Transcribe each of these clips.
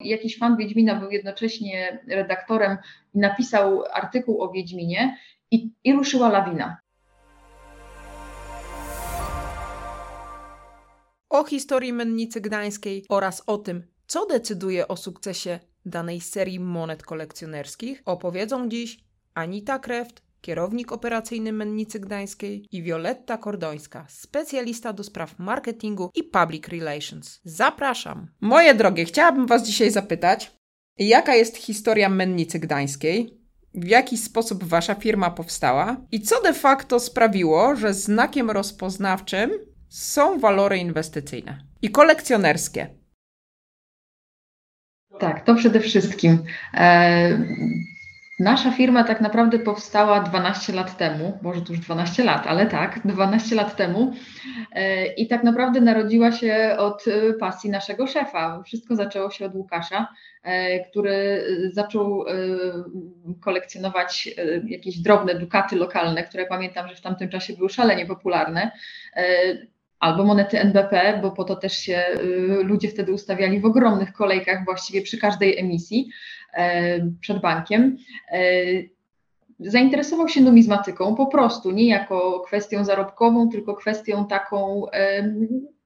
Jakiś fan Wiedźmina był jednocześnie redaktorem i napisał artykuł o Wiedźminie i, i ruszyła lawina. O historii Mennicy Gdańskiej oraz o tym, co decyduje o sukcesie danej serii monet kolekcjonerskich, opowiedzą dziś Anita Kreft, kierownik operacyjny Mennicy Gdańskiej i Violetta Kordońska, specjalista do spraw marketingu i public relations. Zapraszam! Moje drogie, chciałabym Was dzisiaj zapytać, jaka jest historia Mennicy Gdańskiej? W jaki sposób Wasza firma powstała? I co de facto sprawiło, że znakiem rozpoznawczym są walory inwestycyjne i kolekcjonerskie? Tak, to przede wszystkim. E, Nasza firma tak naprawdę powstała 12 lat temu, może to już 12 lat, ale tak, 12 lat temu e, i tak naprawdę narodziła się od e, pasji naszego szefa. Wszystko zaczęło się od Łukasza, e, który zaczął kolekcjonować jakieś drobne dukaty lokalne, które pamiętam, że w tamtym czasie były szalenie popularne albo monety NBP, bo po to też się ludzie wtedy ustawiali w ogromnych kolejkach właściwie przy każdej emisji. E, przed bankiem e, zainteresował się numizmatyką po prostu, nie jako kwestią zarobkową, tylko kwestią taką e,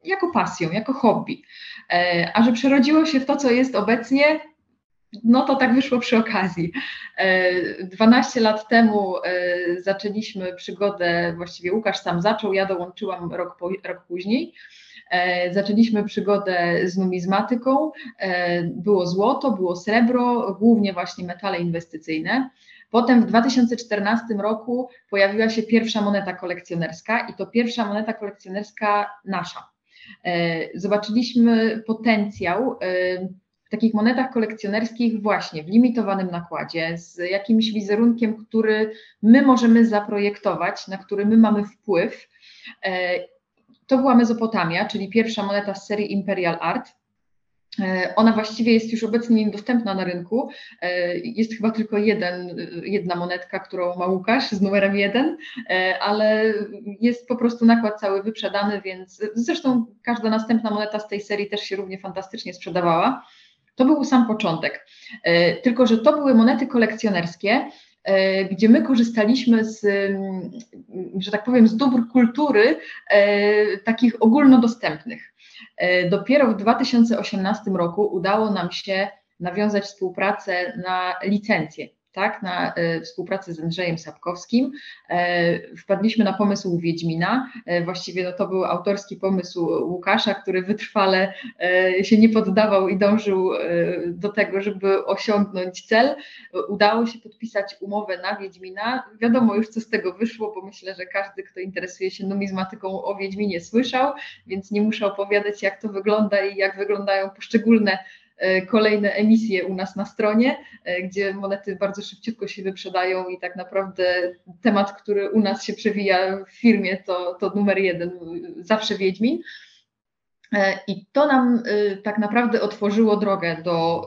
jako pasją, jako hobby. A że przerodziło się w to, co jest obecnie, no to tak wyszło przy okazji. 12 lat temu zaczęliśmy przygodę, właściwie Łukasz sam zaczął, ja dołączyłam rok, po, rok później. E, zaczęliśmy przygodę z numizmatyką. E, było złoto, było srebro, głównie właśnie metale inwestycyjne. Potem w 2014 roku pojawiła się pierwsza moneta kolekcjonerska i to pierwsza moneta kolekcjonerska nasza. E, zobaczyliśmy potencjał takich monetach kolekcjonerskich właśnie w limitowanym nakładzie, z jakimś wizerunkiem, który my możemy zaprojektować, na który my mamy wpływ to była Mezopotamia, czyli pierwsza moneta z serii Imperial Art. E, ona właściwie jest już obecnie niedostępna na rynku. E, jest chyba tylko jeden, jedna monetka, którą ma Łukasz z numerem jeden, e, ale jest po prostu nakład cały wyprzedany, więc zresztą każda następna moneta z tej serii też się równie fantastycznie sprzedawała. To był sam początek. Tylko, że to były monety kolekcjonerskie, E, gdzie my korzystaliśmy z, mm, że tak powiem, z dóbr kultury e, takich ogólnodostępnych. E, dopiero w 2018 roku udało nam się nawiązać współpracę na licencję tak, na e, współpracę z Andrzejem Sapkowskim. E, wpadliśmy na pomysł Wiedźmina. E, właściwie no, to był autorski pomysł Łukasza, który wytrwale się nie poddawał i dążył do tego, żeby osiągnąć cel. Udało się podpisać umowę na Wiedźmina. Wiadomo już, co z tego wyszło, bo myślę, że każdy, kto interesuje się numizmatyką o Wiedźminie słyszał, więc nie muszę opowiadać, jak to wygląda i jak wyglądają poszczególne kolejne emisje u nas na stronie, e, gdzie monety bardzo szybciutko się wyprzedają i tak naprawdę temat, który u nas się przewija w firmie, to, to numer jeden, zawsze Wiedźmin. E, I to nam tak naprawdę otworzyło drogę do,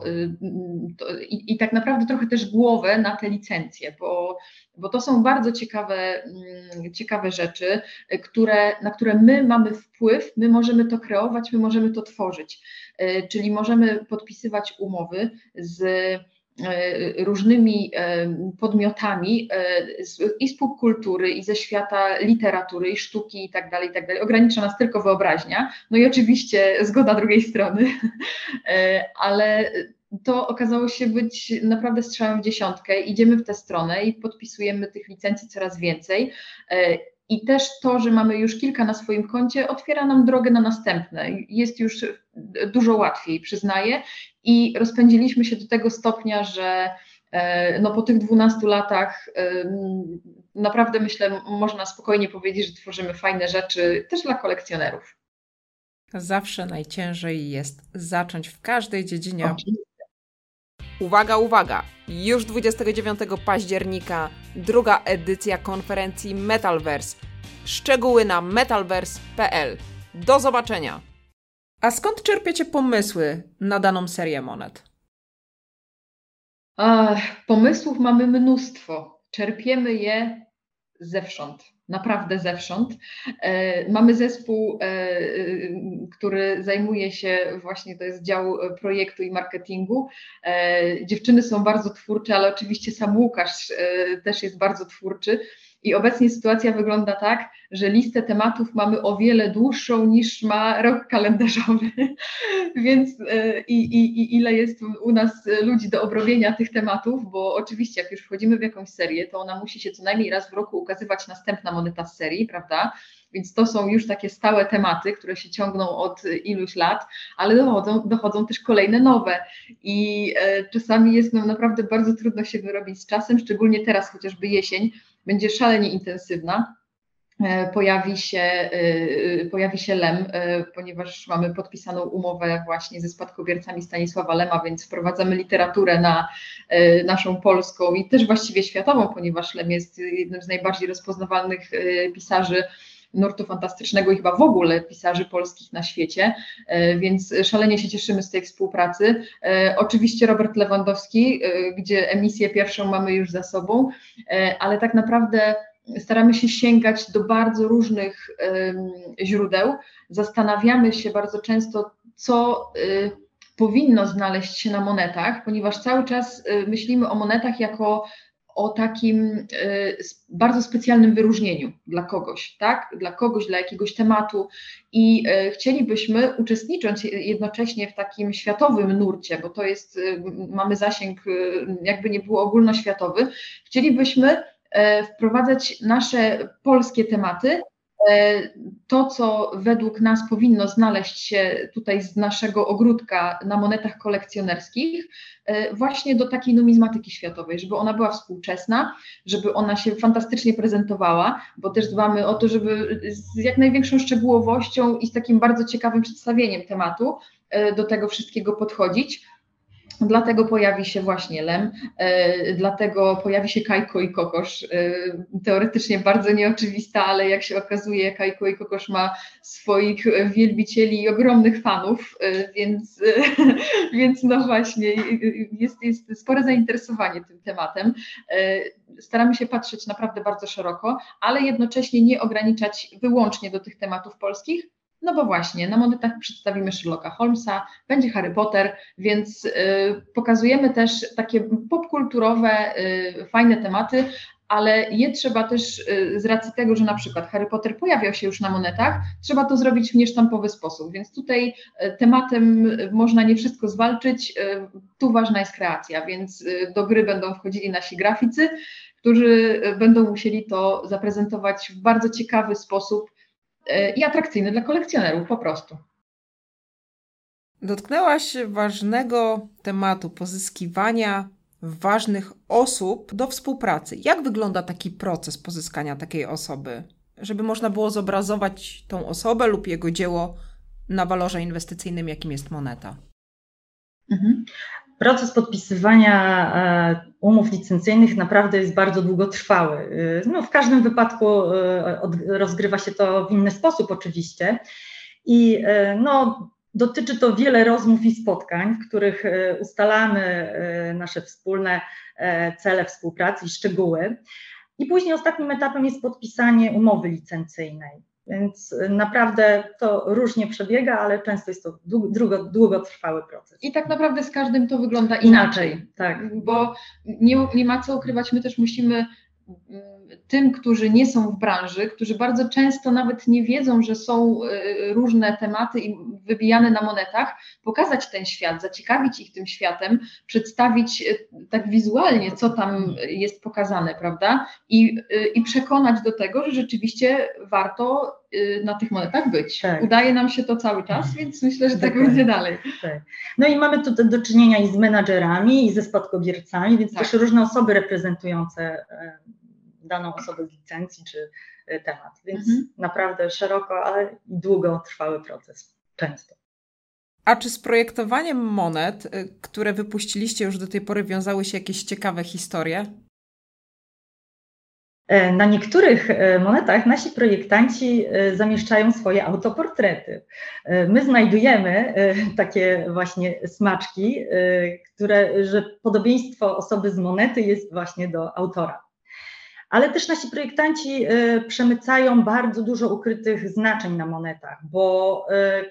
do i, i, tak naprawdę trochę też głowę na te licencje, bo, bo to są bardzo ciekawe, mm, ciekawe rzeczy, które, na które my mamy wpływ, my możemy to kreować, my możemy to tworzyć. Czyli możemy podpisywać umowy z różnymi e, podmiotami i z kultury, i ze świata literatury, i sztuki i tak dalej, i tak dalej. Ogranicza nas tylko wyobraźnia, no i oczywiście zgoda drugiej strony, ale to okazało się być naprawdę strzałem w dziesiątkę. Idziemy w tę stronę i podpisujemy tych licencji coraz więcej. I też to, że mamy już kilka na swoim koncie, otwiera nam drogę na następne. Jest już dużo łatwiej, przyznaję. I rozpędziliśmy się do tego stopnia, że e, no po tych 12 latach naprawdę myślę, można spokojnie powiedzieć, że tworzymy fajne rzeczy też dla kolekcjonerów. Zawsze najciężej jest zacząć w każdej dziedzinie. Oczywiście. Uwaga, uwaga! Już 29 października druga edycja konferencji Metalverse. Szczegóły na metalverse.pl. Do zobaczenia! A skąd czerpiecie pomysły na daną serię monet? Ach, pomysłów mamy mnóstwo. Czerpiemy je zewsząd. Naprawdę zewsząd. E, mamy zespół, e, który zajmuje się właśnie, to jest dział projektu i marketingu. Dziewczyny są bardzo twórcze, ale oczywiście sam Łukasz też jest bardzo twórczy. I obecnie sytuacja wygląda tak, że listę tematów mamy o wiele dłuższą niż ma rok kalendarzowy, więc e, i, i, i ile jest u nas ludzi do obrobienia tych tematów, bo oczywiście jak już wchodzimy w jakąś serię, to ona musi się co najmniej raz w roku ukazywać następna moneta z serii, prawda? Więc to są już takie stałe tematy, które się ciągną od iluś lat, ale dochodzą, dochodzą też kolejne nowe. I e, czasami jest nam naprawdę bardzo trudno się wyrobić z czasem, szczególnie teraz, chociażby jesień, będzie szalenie intensywna. E, pojawi się, e, e, pojawi się LEM, ponieważ mamy podpisaną umowę właśnie ze spadkobiercami Stanisława Lema, więc wprowadzamy literaturę na naszą polską i też właściwie światową, ponieważ Lem jest jednym z najbardziej rozpoznawalnych pisarzy nurtu fantastycznego i chyba w ogóle pisarzy polskich na świecie, więc szalenie się cieszymy z tej współpracy. Oczywiście Robert Lewandowski, gdzie emisję pierwszą mamy już za sobą, ale tak naprawdę staramy się sięgać do bardzo różnych źródeł. Zastanawiamy się bardzo często, co powinno znaleźć się na monetach, ponieważ cały czas myślimy o monetach jako o takim y, bardzo specjalnym wyróżnieniu dla kogoś, tak? Dla kogoś, dla jakiegoś tematu i chcielibyśmy uczestnicząc jednocześnie w takim światowym nurcie, bo to jest, mamy zasięg jakby nie było ogólnoświatowy, chcielibyśmy E, wprowadzać nasze polskie tematy, e, to, co według nas powinno znaleźć się tutaj z naszego ogródka na monetach kolekcjonerskich, e, właśnie do takiej numizmatyki światowej, żeby ona była współczesna, żeby ona się fantastycznie prezentowała, bo też dbamy o to, żeby z jak największą szczegółowością i z takim bardzo ciekawym przedstawieniem tematu do tego wszystkiego podchodzić. Dlatego pojawi się właśnie Lem, e, dlatego pojawi się Kajko i Kokosz. E, teoretycznie bardzo nieoczywista, ale jak się okazuje, Kajko i Kokosz ma swoich wielbicieli i ogromnych fanów, e, więc, więc no właśnie, jest, jest spore zainteresowanie tym tematem. Staramy się patrzeć naprawdę bardzo szeroko, ale jednocześnie nie ograniczać wyłącznie do tych tematów polskich, no bo właśnie, na monetach przedstawimy Sherlocka Holmesa, będzie Harry Potter, więc y, pokazujemy też takie popkulturowe, y, fajne tematy, ale je trzeba też y, z racji tego, że na przykład Harry Potter pojawiał się już na monetach, trzeba to zrobić w niesztampowy sposób, więc tutaj y, tematem można nie wszystko zwalczyć, y, tu ważna jest kreacja, więc do gry będą wchodzili nasi graficy, którzy będą musieli to zaprezentować w bardzo ciekawy sposób, i atrakcyjny dla kolekcjonerów po prostu. Dotknęłaś ważnego tematu pozyskiwania ważnych osób do współpracy. Jak wygląda taki proces pozyskania takiej osoby, żeby można było zobrazować tą osobę lub jego dzieło na walorze inwestycyjnym, jakim jest moneta? Mhm. Proces podpisywania e, umów licencyjnych naprawdę jest bardzo długotrwały. E, no, w każdym wypadku e, rozgrywa się to w inny sposób oczywiście i no, dotyczy to wiele rozmów i spotkań, w których ustalamy nasze wspólne cele współpracy i szczegóły. I później ostatnim etapem jest podpisanie umowy licencyjnej. Więc naprawdę to różnie przebiega, ale często jest to długo, długotrwały proces. I tak naprawdę z każdym to wygląda inaczej. inaczej tak. Bo nie, nie ma co ukrywać, my też musimy tym, którzy nie są w branży, którzy bardzo często nawet nie wiedzą, że są e, różne tematy wybijane na monetach, pokazać ten świat, zaciekawić ich tym światem, przedstawić e, tak wizualnie, co tam jest pokazane, prawda? I, e, i przekonać do tego, że rzeczywiście warto na tych monetach być. Tak. Udaje nam się to cały czas, więc myślę, że tak będzie dalej. Tak. No i mamy tu do czynienia i z menadżerami, i ze spadkobiercami, więc tak. też różne osoby reprezentujące daną osobę z licencji czy y, temat. Więc mhm. naprawdę szeroko, ale i długo trwały proces. Często. A czy z projektowaniem monet, y, które wypuściliście już do tej pory, wiązały się jakieś ciekawe historie? E, na niektórych e, monetach nasi projektanci e, zamieszczają swoje autoportrety. My znajdujemy takie właśnie smaczki, które, że podobieństwo osoby z monety jest właśnie do autora. ale też nasi projektanci przemycają bardzo dużo ukrytych znaczeń na monetach, bo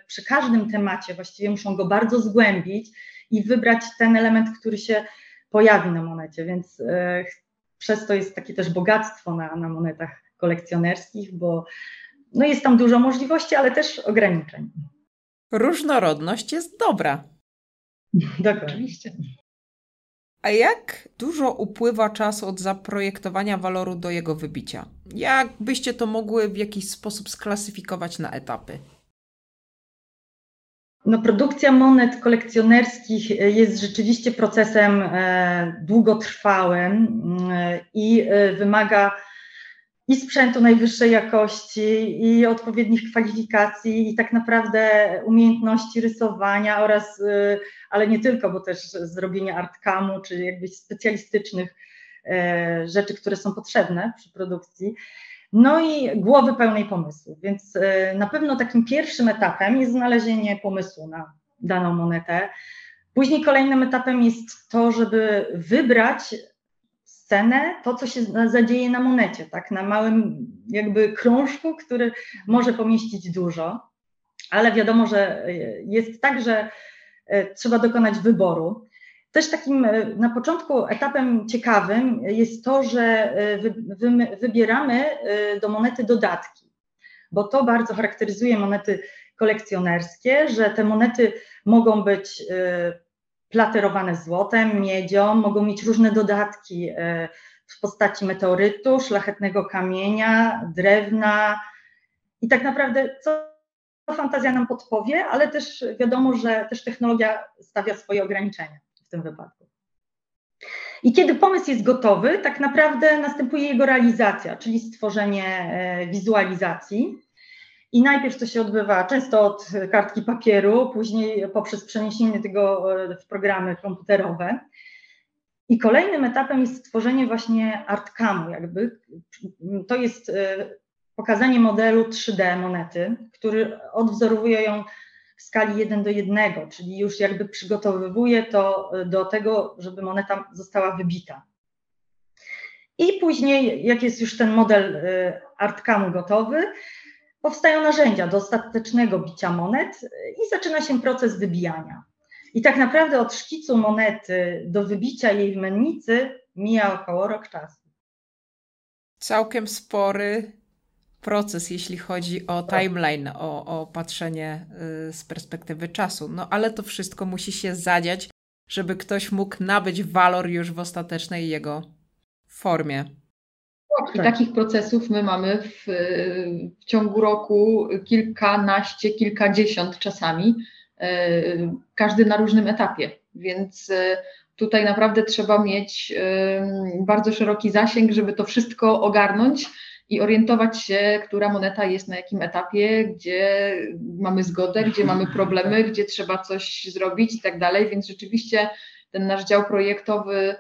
przy każdym temacie właściwie muszą go bardzo zgłębić i wybrać ten element, który się pojawi na monecie, więc przez to jest takie też bogactwo na, na monetach kolekcjonerskich, bo no jest tam dużo możliwości, ale też ograniczeń. Różnorodność jest dobra. Dokładnie. Oczywiście. A jak dużo upływa czasu od zaprojektowania waloru do jego wybicia? Jak byście to mogły w jakiś sposób sklasyfikować na etapy? No, produkcja monet kolekcjonerskich jest rzeczywiście procesem e, długotrwałym e, i e, wymaga i sprzętu najwyższej jakości, i odpowiednich kwalifikacji, i tak naprawdę umiejętności rysowania oraz, ale nie tylko, bo też zrobienia artkamu, czy jakbyś specjalistycznych e, rzeczy, które są potrzebne przy produkcji. No i głowy pełnej pomysłu. Więc e, na pewno takim pierwszym etapem jest znalezienie pomysłu na daną monetę. Później kolejnym etapem jest to, żeby wybrać scenę, to co się zadzieje na monecie, tak, na małym jakby krążku, który może pomieścić dużo, ale wiadomo, że jest tak, że e, trzeba dokonać wyboru. Też takim e, na początku etapem ciekawym jest to, że e, wy, wy, wybieramy do monety dodatki, bo to bardzo charakteryzuje monety kolekcjonerskie, że te monety mogą być platerowane złotem, miedzią, mogą mieć różne dodatki e, w postaci meteorytu, szlachetnego kamienia, drewna i tak naprawdę co fantazja nam podpowie, ale też wiadomo, że też technologia stawia swoje ograniczenia w tym wypadku. I kiedy pomysł jest gotowy, tak naprawdę następuje jego realizacja, czyli stworzenie e, wizualizacji. I najpierw to się odbywa często od kartki papieru, później poprzez przeniesienie tego e, w programy komputerowe. I kolejnym etapem jest stworzenie właśnie artkamu, jakby. To jest e, pokazanie modelu 3D monety, który odwzorowuje ją w skali 1 do 1, czyli już jakby przygotowywuje to e, do tego, żeby moneta została wybita. I później, jak jest już ten model artkamu gotowy, powstają narzędzia do ostatecznego bicia monet i zaczyna się proces wybijania. I tak naprawdę od szkicu monety do wybicia jej w mennicy mija około rok czasu. Całkiem spory proces, jeśli chodzi o tak. timeline, o, o patrzenie y, z perspektywy czasu. No ale to wszystko musi się zadziać, żeby ktoś mógł nabyć walor już w ostatecznej jego formie. I tak. takich procesów my mamy w, w ciągu roku kilkanaście, kilkadziesiąt czasami, e, każdy na różnym etapie. Więc e, tutaj naprawdę trzeba mieć bardzo szeroki zasięg, żeby to wszystko ogarnąć i orientować się, która moneta jest na jakim etapie, gdzie mamy zgodę, gdzie mamy problemy, gdzie trzeba coś zrobić i tak dalej. Więc rzeczywiście ten nasz dział projektowy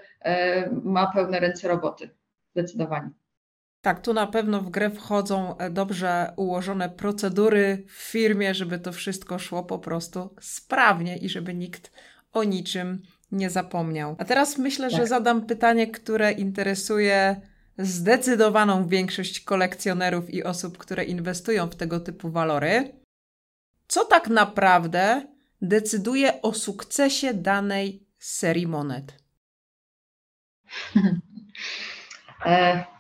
ma pełne ręce roboty. Zdecydowanie. Tak, tu na pewno w grę wchodzą e, dobrze ułożone procedury w firmie, żeby to wszystko szło po prostu sprawnie i żeby nikt o niczym nie zapomniał. A teraz myślę, tak. że zadam pytanie, które interesuje zdecydowaną większość kolekcjonerów i osób, które inwestują w tego typu walory. Co tak naprawdę decyduje o sukcesie danej serii monet? e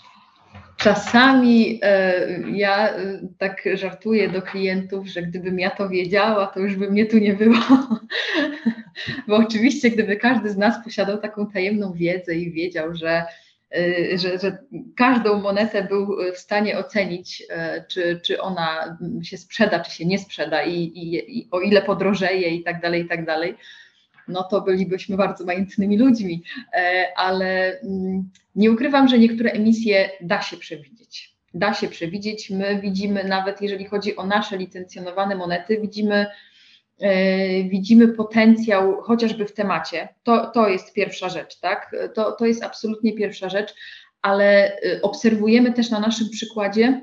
Czasami e, ja e, tak żartuję do klientów, że gdybym ja to wiedziała, to już by mnie tu nie było. Bo oczywiście, gdyby każdy z nas posiadał taką tajemną wiedzę i wiedział, że, że, że każdą monetę był w stanie ocenić, czy, czy ona się sprzeda, czy się nie sprzeda i, i, i o ile podrożeje i tak dalej, i tak dalej, no to bylibyśmy bardzo majątnymi ludźmi, e, ale mm, nie ukrywam, że niektóre emisje da się przewidzieć. Da się przewidzieć. My widzimy, nawet jeżeli chodzi o nasze licencjonowane monety, widzimy, widzimy potencjał chociażby w temacie. To, to jest pierwsza rzecz, tak? To, to jest absolutnie pierwsza rzecz, ale e, obserwujemy też na naszym przykładzie,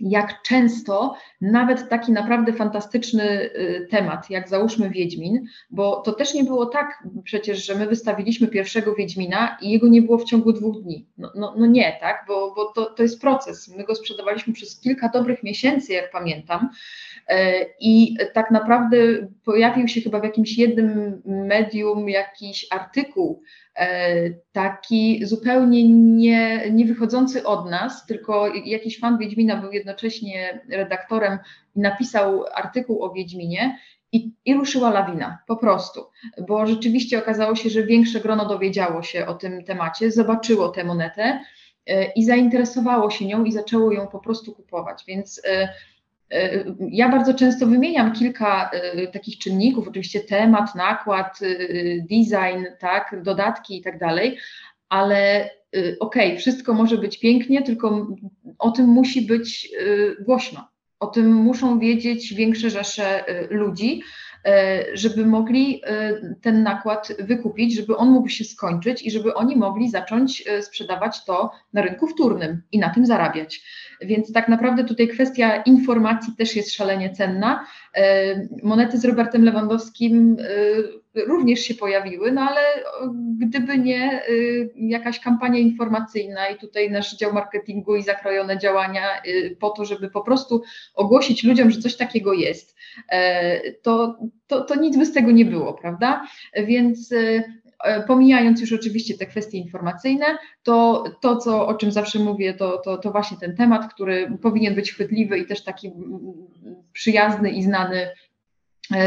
jak często nawet taki naprawdę fantastyczny y, temat, jak załóżmy Wiedźmin, bo to też nie było tak przecież, że my wystawiliśmy pierwszego Wiedźmina i jego nie było w ciągu dwóch dni. No, no, no nie, tak, bo, bo to, to jest proces. My go sprzedawaliśmy przez kilka dobrych miesięcy, jak pamiętam. E, I tak naprawdę pojawił się chyba w jakimś jednym medium jakiś artykuł, taki zupełnie nie, nie wychodzący od nas, tylko jakiś fan Wiedźmina był jednocześnie redaktorem i napisał artykuł o Wiedźminie. I, I ruszyła lawina, po prostu, bo rzeczywiście okazało się, że większe grono dowiedziało się o tym temacie, zobaczyło tę monetę e, i zainteresowało się nią i zaczęło ją po prostu kupować. Więc E, ja bardzo często wymieniam kilka e, takich czynników, oczywiście temat, nakład, e, design, tak, dodatki i tak dalej, ale okej, okay, wszystko może być pięknie, tylko o tym musi być głośno. O tym muszą wiedzieć większe rzesze ludzi, żeby mogli ten nakład wykupić, żeby on mógł się skończyć i żeby oni mogli zacząć sprzedawać to na rynku wtórnym i na tym zarabiać. Więc tak naprawdę tutaj kwestia informacji też jest szalenie cenna. E, monety z Robertem Lewandowskim e, również się pojawiły, no ale gdyby nie e, jakaś kampania informacyjna i tutaj nasz dział marketingu i zakrojone działania po to, żeby po prostu ogłosić ludziom, że coś takiego jest, to, to, to nic by z tego nie było, prawda? Więc E, pomijając już oczywiście te kwestie informacyjne, to to, co, o czym zawsze mówię, to, to, to właśnie ten temat, który powinien być chwytliwy i też taki przyjazny i znany e,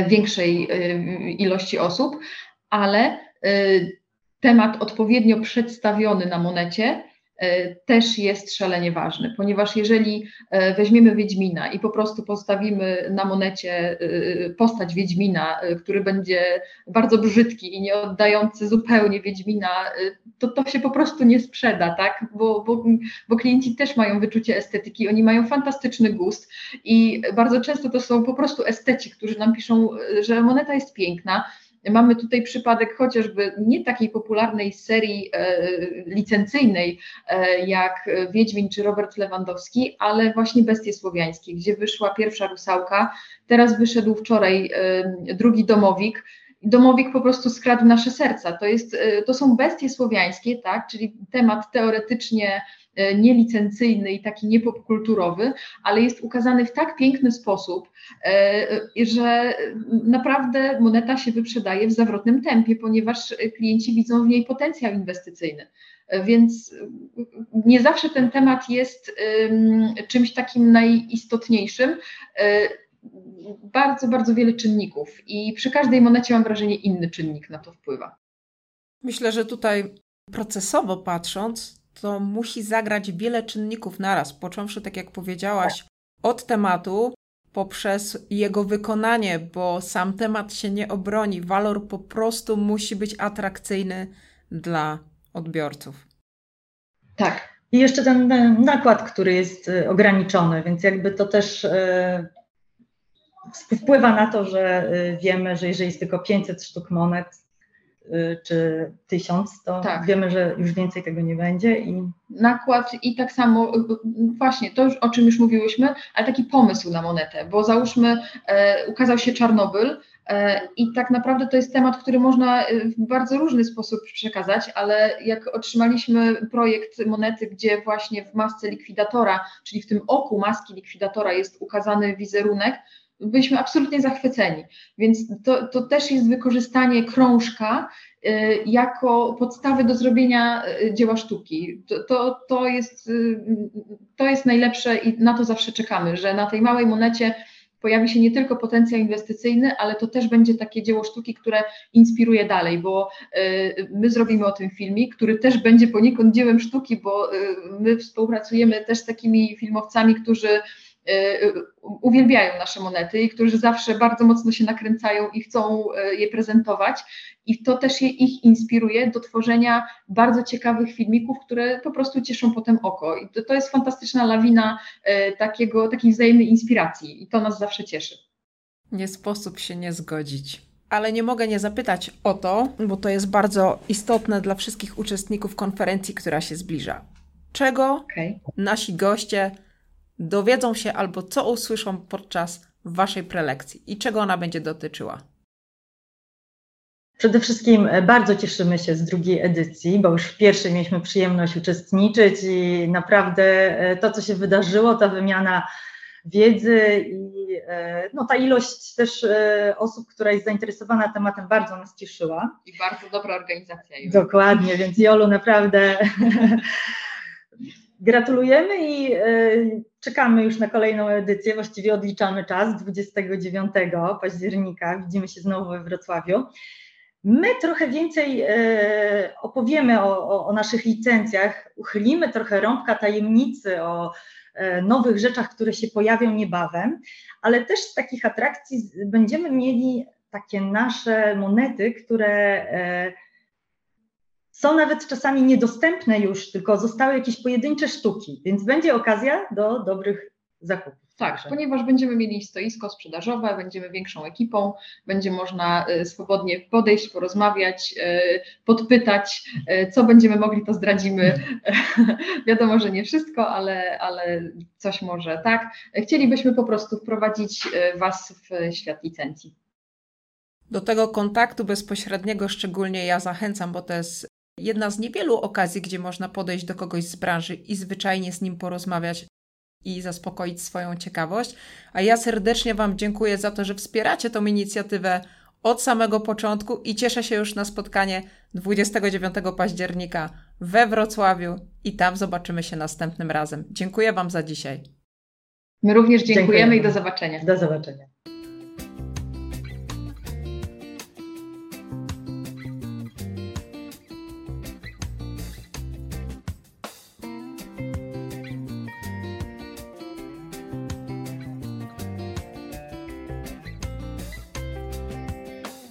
większej e, ilości osób, ale temat odpowiednio przedstawiony na monecie E, też jest szalenie ważny, ponieważ jeżeli e, weźmiemy Wiedźmina i po prostu postawimy na monecie e, postać Wiedźmina, który będzie bardzo brzydki i nie oddający zupełnie Wiedźmina, to to się po prostu nie sprzeda, tak? Bo, bo, bo klienci też mają wyczucie estetyki, oni mają fantastyczny gust i bardzo często to są po prostu esteci, którzy nam piszą, że moneta jest piękna, Mamy tutaj przypadek chociażby nie takiej popularnej serii e, licencyjnej e, jak Wiedźmin czy Robert Lewandowski, ale właśnie Bestie Słowiańskie, gdzie wyszła pierwsza rusałka, teraz wyszedł wczoraj e, drugi domowik. Domowik po prostu skradł nasze serca. To, jest, to są bestie słowiańskie, tak? czyli temat teoretycznie E, nielicencyjny i taki niepopkulturowy, ale jest ukazany w tak piękny sposób, e, że naprawdę moneta się wyprzedaje w zawrotnym tempie, ponieważ klienci widzą w niej potencjał inwestycyjny. Więc nie zawsze ten temat jest czymś takim najistotniejszym bardzo, bardzo wiele czynników i przy każdej monecie mam wrażenie inny czynnik na to wpływa. Myślę, że tutaj procesowo patrząc, to musi zagrać wiele czynników naraz, począwszy, tak jak powiedziałaś, od tematu poprzez jego wykonanie, bo sam temat się nie obroni. Walor po prostu musi być atrakcyjny dla odbiorców. Tak. I jeszcze ten nakład, który jest y, ograniczony, więc jakby to też y, wpływa na to, że y, wiemy, że jeżeli jest tylko 500 sztuk monet, Y, czy tysiąc, to tak. wiemy, że już więcej tego nie będzie. I... Nakład i tak samo, y, właśnie to, o czym już mówiłyśmy, ale taki pomysł na monetę, bo załóżmy, e, ukazał się Czarnobyl, e, i tak naprawdę to jest temat, który można w bardzo różny sposób przekazać, ale jak otrzymaliśmy projekt monety, gdzie właśnie w masce likwidatora, czyli w tym oku maski likwidatora jest ukazany wizerunek, byliśmy absolutnie zachwyceni. Więc to, to też jest wykorzystanie krążka y, jako podstawy do zrobienia y, dzieła sztuki. To, to, to, jest, y, to jest najlepsze i na to zawsze czekamy, że na tej małej monecie pojawi się nie tylko potencjał inwestycyjny, ale to też będzie takie dzieło sztuki, które inspiruje dalej, bo my zrobimy o tym filmik, który też będzie poniekąd dziełem sztuki, bo my współpracujemy też z takimi filmowcami, którzy uwielbiają nasze monety i którzy zawsze bardzo mocno się nakręcają i chcą y, je prezentować. I to też je, ich inspiruje do tworzenia bardzo ciekawych filmików, które po prostu cieszą potem oko. I to, to jest fantastyczna lawina y, takiego, takiej wzajemnej inspiracji i to nas zawsze cieszy. Nie sposób się nie zgodzić. Ale nie mogę nie zapytać o to, bo to jest bardzo istotne dla wszystkich uczestników konferencji, która się zbliża. Czego okay. nasi goście dowiedzą się albo co usłyszą podczas Waszej prelekcji i czego ona będzie dotyczyła? Przede wszystkim e, bardzo cieszymy się z drugiej edycji, bo już w pierwszej mieliśmy przyjemność uczestniczyć i naprawdę e, to, co się wydarzyło, ta wymiana wiedzy i e, no, ta ilość też osób, która jest zainteresowana tematem, bardzo nas cieszyła. I bardzo dobra organizacja. Dokładnie, więc Jolu naprawdę gratulujemy i czekamy już na kolejną edycję. Właściwie odliczamy czas 29 października. Widzimy się znowu we Wrocławiu. My trochę więcej e, opowiemy o, o, o, naszych licencjach, uchylimy trochę rąbka tajemnicy o e, nowych rzeczach, które się pojawią niebawem, ale też z takich atrakcji będziemy mieli takie nasze monety, które e, są nawet czasami niedostępne już, tylko zostały jakieś pojedyncze sztuki, więc będzie okazja do dobrych zakupów. Tak, Także. ponieważ będziemy mieli stoisko sprzedażowe, będziemy większą ekipą, będzie można y, swobodnie podejść, porozmawiać, y, podpytać, y, co będziemy mogli, to zdradzimy. Wiadomo, że nie wszystko, ale, ale coś może tak. Chcielibyśmy po prostu wprowadzić Was w świat licencji. Do tego kontaktu bezpośredniego szczególnie ja zachęcam, bo to jest jedna z niewielu okazji, gdzie można podejść do kogoś z branży i zwyczajnie z nim porozmawiać i zaspokoić swoją ciekawość. A ja serdecznie Wam dziękuję za to, że wspieracie tą inicjatywę od samego początku i cieszę się już na spotkanie 29 października we Wrocławiu i tam zobaczymy się następnym razem. Dziękuję Wam za dzisiaj. My również dziękujemy, dziękujemy. i do zobaczenia. Do zobaczenia.